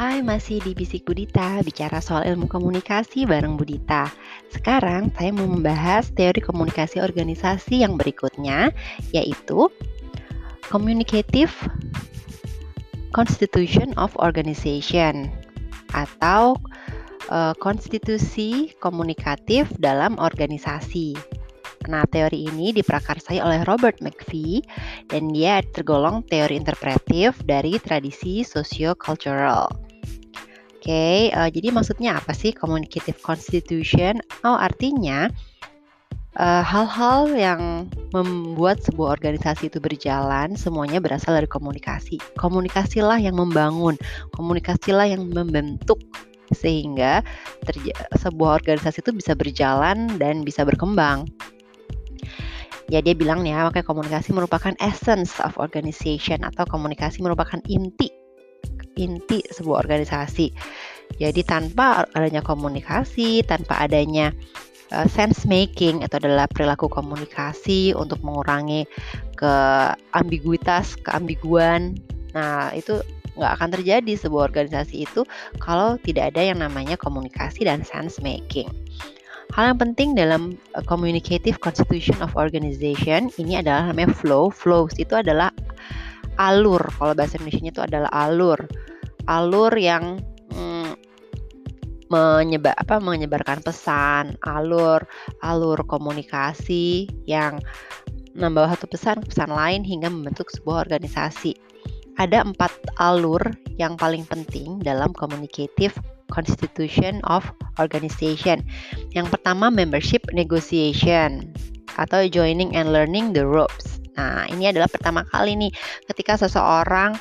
Hai, masih di Bisik Budita, bicara soal ilmu komunikasi bareng Budita. Sekarang saya mau membahas teori komunikasi organisasi yang berikutnya, yaitu Communicative Constitution of Organization atau uh, konstitusi komunikatif dalam organisasi. Nah, teori ini diprakarsai oleh Robert McVie dan dia tergolong teori interpretif dari tradisi socio-cultural. Oke, okay, uh, eh, jadi maksudnya apa sih communicative constitution? Oh, artinya eh, hal-hal uh, yang membuat sebuah organisasi itu berjalan semuanya berasal dari komunikasi. Komunikasilah yang membangun, komunikasilah yang membentuk sehingga sebuah organisasi itu bisa berjalan dan bisa berkembang ya dia bilang ya, makanya komunikasi merupakan essence of organization atau komunikasi merupakan inti inti sebuah organisasi. Jadi tanpa adanya komunikasi, tanpa adanya uh, sense making itu adalah perilaku komunikasi untuk mengurangi keambiguitas, keambiguan. Nah, itu nggak akan terjadi sebuah organisasi itu kalau tidak ada yang namanya komunikasi dan sense making. Hal yang penting dalam uh, communicative constitution of organization ini adalah namanya flow. Flows itu adalah alur. Kalau bahasa Indonesia itu adalah alur. Alur yang mm, menyebar apa menyebarkan pesan, alur alur komunikasi yang membawa satu pesan ke pesan lain hingga membentuk sebuah organisasi. Ada empat alur yang paling penting dalam communicative constitution of organization. Yang pertama membership negotiation atau joining and learning the ropes. Nah, ini adalah pertama kali nih ketika seseorang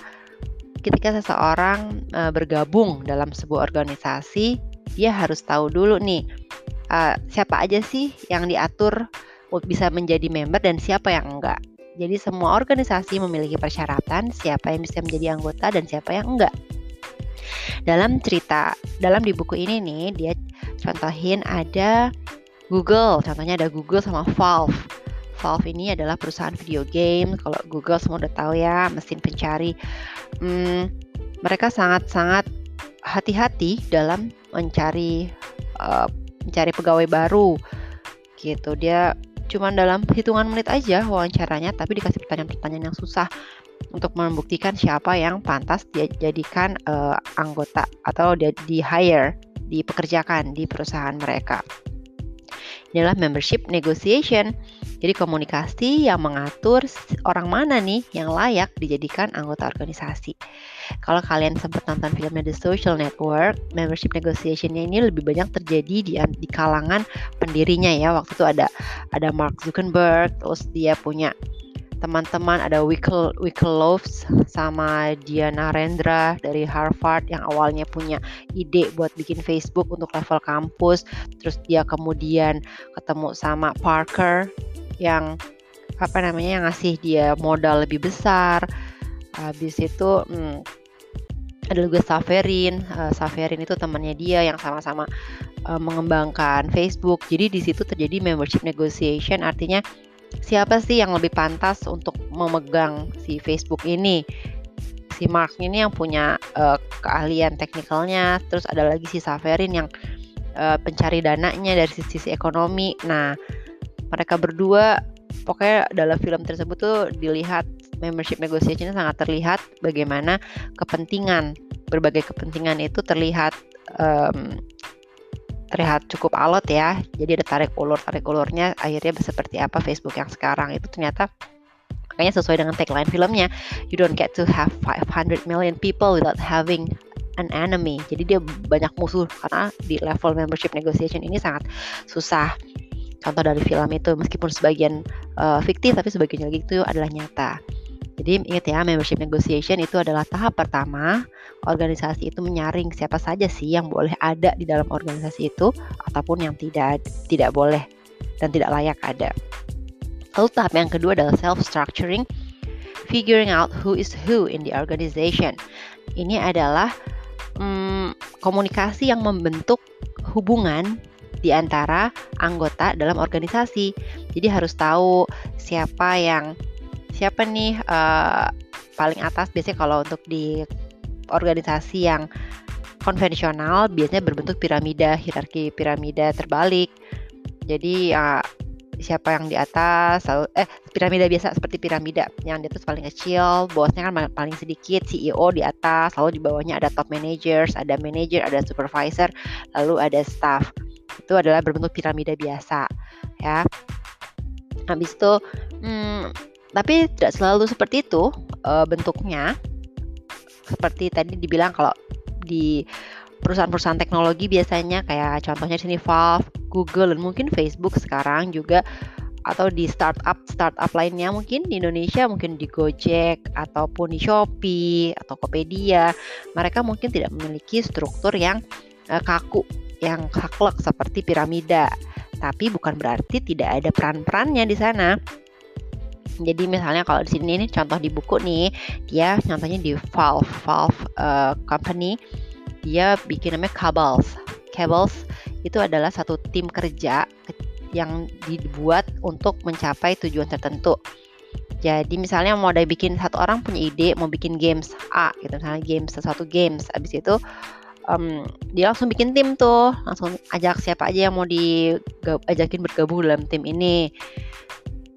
ketika seseorang uh, bergabung dalam sebuah organisasi, dia harus tahu dulu nih uh, siapa aja sih yang diatur bisa menjadi member dan siapa yang enggak. Jadi semua organisasi memiliki persyaratan siapa yang bisa menjadi anggota dan siapa yang enggak. Dalam cerita, dalam di buku ini nih, dia contohin ada Google, contohnya ada Google sama Valve. Valve ini adalah perusahaan video game. Kalau Google semua udah tahu ya, mesin pencari. Hmm, mereka sangat-sangat hati-hati dalam mencari uh, mencari pegawai baru. Gitu. Dia cuma dalam hitungan menit aja wawancaranya, tapi dikasih pertanyaan-pertanyaan yang susah untuk membuktikan siapa yang pantas dijadikan uh, anggota atau di, di hire, dipekerjakan di perusahaan mereka. Inilah membership negotiation. Jadi komunikasi yang mengatur orang mana nih yang layak dijadikan anggota organisasi. Kalau kalian sempat nonton filmnya The Social Network, membership negotiationnya ini lebih banyak terjadi di, di kalangan pendirinya ya. Waktu itu ada ada Mark Zuckerberg, terus dia punya teman-teman ada Wickel Wickeloves sama Diana Rendra dari Harvard yang awalnya punya ide buat bikin Facebook untuk level kampus terus dia kemudian ketemu sama Parker yang apa namanya yang ngasih dia modal lebih besar. Habis itu hmm, ada juga Saverin. Uh, Saverin itu temannya dia yang sama-sama uh, mengembangkan Facebook. Jadi di situ terjadi membership negotiation. Artinya siapa sih yang lebih pantas untuk memegang si Facebook ini? Si Mark ini yang punya uh, keahlian teknikalnya. Terus ada lagi si Saverin yang uh, pencari dananya dari sisi, sisi ekonomi. Nah mereka berdua pokoknya dalam film tersebut tuh dilihat membership negotiation sangat terlihat bagaimana kepentingan berbagai kepentingan itu terlihat um, terlihat cukup alot ya. Jadi ada tarik ulur tarik ulurnya akhirnya seperti apa Facebook yang sekarang itu ternyata makanya sesuai dengan tagline filmnya you don't get to have 500 million people without having an enemy. Jadi dia banyak musuh karena di level membership negotiation ini sangat susah. Contoh dari film itu meskipun sebagian uh, fiktif tapi sebagian lagi itu adalah nyata. Jadi ingat ya, membership negotiation itu adalah tahap pertama. Organisasi itu menyaring siapa saja sih yang boleh ada di dalam organisasi itu ataupun yang tidak tidak boleh dan tidak layak ada. Lalu tahap yang kedua adalah self structuring, figuring out who is who in the organization. Ini adalah hmm, komunikasi yang membentuk hubungan di antara anggota dalam organisasi. Jadi harus tahu siapa yang siapa nih uh, paling atas biasanya kalau untuk di organisasi yang konvensional biasanya berbentuk piramida, hierarki piramida terbalik. Jadi ya siapa yang di atas lalu eh piramida biasa seperti piramida yang di atas paling kecil bosnya kan paling sedikit CEO di atas lalu di bawahnya ada top managers ada manager ada supervisor lalu ada staff itu adalah berbentuk piramida biasa ya. Habis itu hmm, tapi tidak selalu seperti itu uh, bentuknya. Seperti tadi dibilang kalau di perusahaan-perusahaan teknologi biasanya kayak contohnya sini Valve, Google dan mungkin Facebook sekarang juga atau di startup startup lainnya mungkin di Indonesia mungkin di Gojek ataupun di Shopee atau Tokopedia mereka mungkin tidak memiliki struktur yang uh, kaku yang saklek seperti piramida tapi bukan berarti tidak ada peran-perannya di sana jadi misalnya kalau di sini ini contoh di buku nih dia contohnya di Valve Valve uh, company dia bikin namanya Cabals. Cabals itu adalah satu tim kerja yang dibuat untuk mencapai tujuan tertentu. Jadi misalnya mau ada bikin satu orang punya ide mau bikin games A gitu misalnya games sesuatu games abis itu um, dia langsung bikin tim tuh langsung ajak siapa aja yang mau diajakin bergabung dalam tim ini.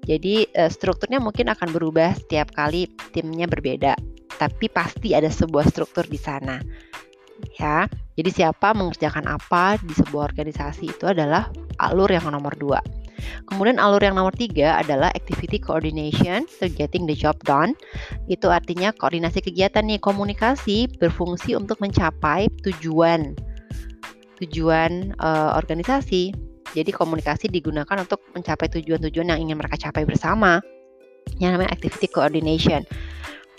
Jadi uh, strukturnya mungkin akan berubah setiap kali timnya berbeda, tapi pasti ada sebuah struktur di sana ya. Jadi siapa mengerjakan apa di sebuah organisasi itu adalah alur yang nomor dua. Kemudian alur yang nomor tiga adalah activity coordination, so getting the job done. Itu artinya koordinasi kegiatan nih, komunikasi berfungsi untuk mencapai tujuan tujuan uh, organisasi. Jadi komunikasi digunakan untuk mencapai tujuan-tujuan yang ingin mereka capai bersama. Yang namanya activity coordination.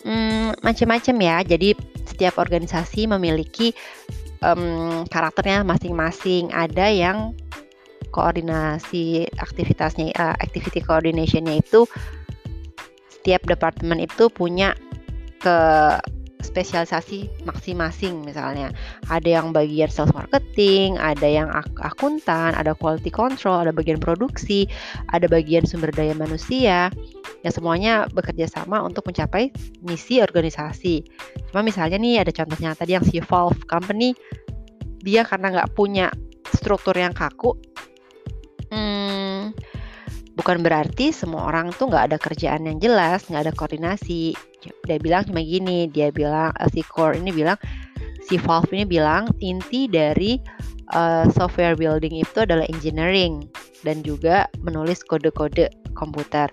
Hmm, macam-macam ya. Jadi setiap organisasi memiliki um, karakternya masing-masing. Ada yang koordinasi aktivitasnya, uh, activity coordinationnya itu setiap departemen itu punya ke spesialisasi masing-masing misalnya. Ada yang bagian sales marketing ada yang ak akuntan ada quality control ada bagian produksi ada bagian sumber daya manusia. Ya semuanya bekerja sama untuk mencapai misi organisasi. Cuma misalnya nih ada contohnya tadi yang si Valve Company dia karena nggak punya struktur yang kaku hmm, bukan berarti semua orang tuh nggak ada kerjaan yang jelas nggak ada koordinasi. Dia bilang cuma gini dia bilang uh, si core ini bilang si Valve ini bilang inti dari uh, software building itu adalah engineering dan juga menulis kode-kode komputer.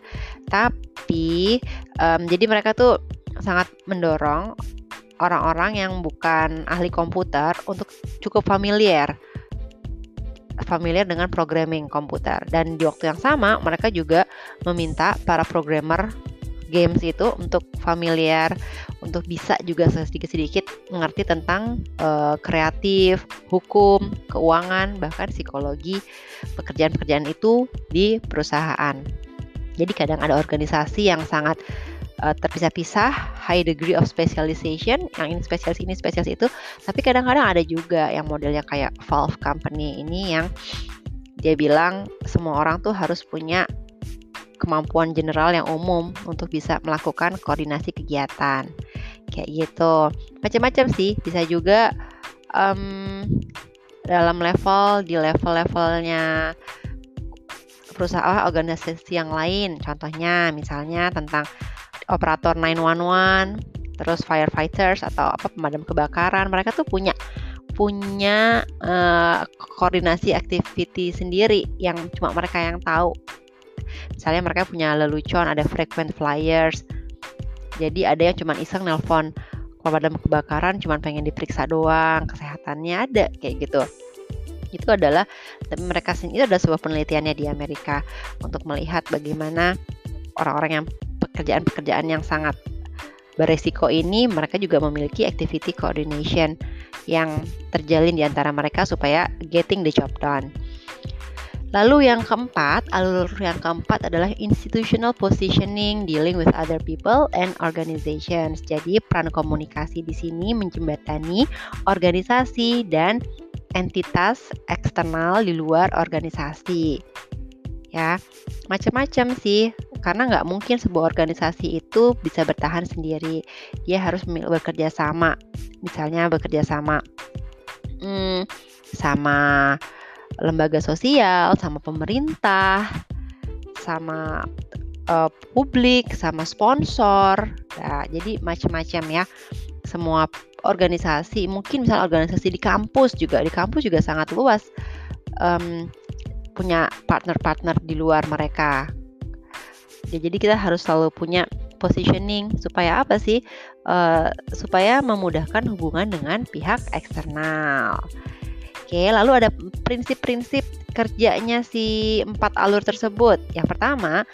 Tapi um, jadi mereka tuh sangat mendorong orang-orang yang bukan ahli komputer untuk cukup familiar familiar dengan programming komputer dan di waktu yang sama mereka juga meminta para programmer games itu untuk familiar, untuk bisa juga sedikit-sedikit mengerti tentang uh, kreatif, hukum, keuangan, bahkan psikologi pekerjaan-pekerjaan itu di perusahaan. Jadi kadang ada organisasi yang sangat uh, terpisah-pisah, high degree of specialization, yang ini spesialis ini spesialis itu, tapi kadang-kadang ada juga yang modelnya kayak Valve Company ini yang dia bilang semua orang tuh harus punya kemampuan general yang umum untuk bisa melakukan koordinasi kegiatan. Kayak gitu. Macam-macam sih. Bisa juga um, dalam level di level-levelnya perusahaan organisasi yang lain. Contohnya misalnya tentang operator 911 terus firefighters atau apa pemadam kebakaran mereka tuh punya punya uh, koordinasi activity sendiri yang cuma mereka yang tahu Misalnya mereka punya lelucon, ada frequent flyers. Jadi ada yang cuma iseng nelpon pemadam kebakaran cuma pengen diperiksa doang, kesehatannya ada kayak gitu. Itu adalah tapi mereka sendiri adalah sebuah penelitiannya di Amerika untuk melihat bagaimana orang-orang yang pekerjaan-pekerjaan yang sangat beresiko ini mereka juga memiliki activity coordination yang terjalin di antara mereka supaya getting the job done. Lalu yang keempat, alur yang keempat adalah institutional positioning dealing with other people and organizations. Jadi peran komunikasi di sini menjembatani organisasi dan entitas eksternal di luar organisasi. Ya, macam-macam sih. Karena nggak mungkin sebuah organisasi itu bisa bertahan sendiri. Dia harus bekerja sama. Misalnya bekerja sama hmm, sama lembaga sosial, sama pemerintah, sama uh, publik, sama sponsor. Nah, jadi macam-macam ya. Semua organisasi, mungkin misal organisasi di kampus juga, di kampus juga sangat luas um, punya partner-partner di luar mereka. Ya, jadi kita harus selalu punya positioning supaya apa sih? Uh, supaya memudahkan hubungan dengan pihak eksternal. Oke, lalu ada prinsip-prinsip kerjanya si empat alur tersebut. Yang pertama,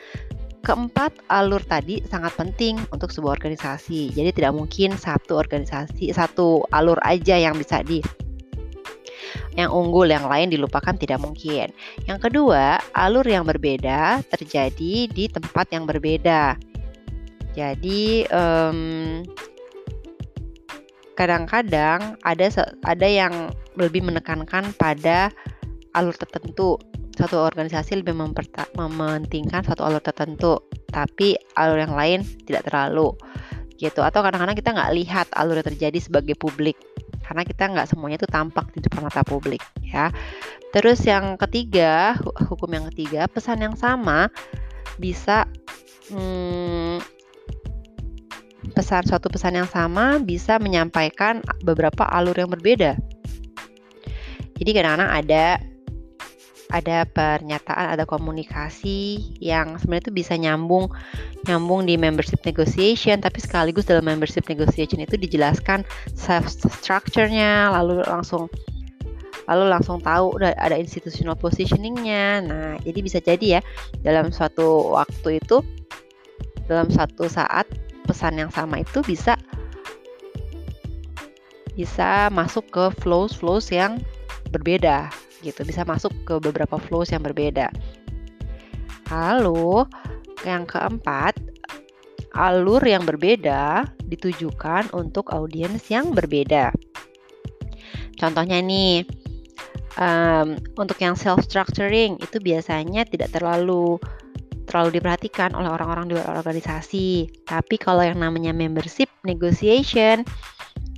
keempat alur tadi sangat penting untuk sebuah organisasi. Jadi tidak mungkin satu organisasi, satu alur aja yang bisa di yang unggul, yang lain dilupakan tidak mungkin. Yang kedua, alur yang berbeda terjadi di tempat yang berbeda. Jadi um, kadang-kadang ada ada yang lebih menekankan pada alur tertentu. Satu organisasi lebih mementingkan satu alur tertentu, tapi alur yang lain tidak terlalu gitu. Atau kadang-kadang kita nggak lihat alur yang terjadi sebagai publik karena kita nggak semuanya itu tampak di depan mata publik ya. Terus yang ketiga, hukum yang ketiga, pesan yang sama bisa hmm, pesan suatu pesan yang sama bisa menyampaikan beberapa alur yang berbeda. Jadi kadang-kadang ada ada pernyataan, ada komunikasi yang sebenarnya itu bisa nyambung nyambung di membership negotiation, tapi sekaligus dalam membership negotiation itu dijelaskan self structure-nya, lalu langsung lalu langsung tahu ada institutional positioningnya. Nah, jadi bisa jadi ya dalam suatu waktu itu dalam satu saat pesan yang sama itu bisa bisa masuk ke flows flows yang berbeda gitu bisa masuk ke beberapa flows yang berbeda lalu yang keempat alur yang berbeda ditujukan untuk audiens yang berbeda contohnya nih um, untuk yang self structuring itu biasanya tidak terlalu terlalu diperhatikan oleh orang-orang di luar organisasi. Tapi kalau yang namanya membership negotiation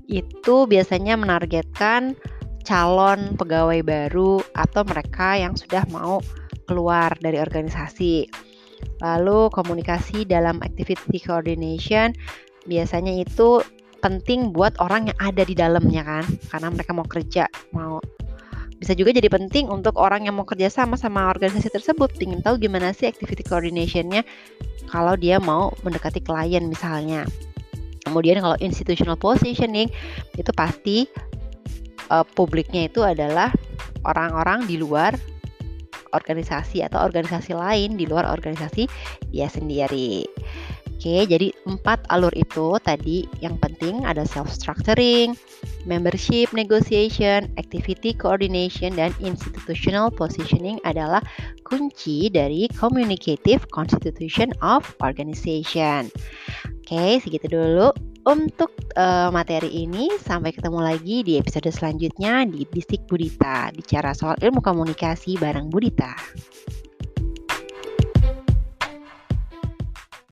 itu biasanya menargetkan calon pegawai baru atau mereka yang sudah mau keluar dari organisasi. Lalu komunikasi dalam activity coordination biasanya itu penting buat orang yang ada di dalamnya kan, karena mereka mau kerja, mau bisa juga jadi penting untuk orang yang mau kerja sama sama organisasi tersebut. Ingin tahu gimana sih activity coordinationnya kalau dia mau mendekati klien misalnya. Kemudian kalau institutional positioning itu pasti uh, publiknya itu adalah orang-orang di luar organisasi atau organisasi lain di luar organisasi dia sendiri. Oke, jadi empat alur itu tadi yang penting ada self-structuring, membership negotiation, activity coordination, dan institutional positioning adalah kunci dari communicative constitution of organization. Oke, segitu dulu untuk uh, materi ini. Sampai ketemu lagi di episode selanjutnya di Bisik Budita, bicara soal ilmu komunikasi bareng Budita.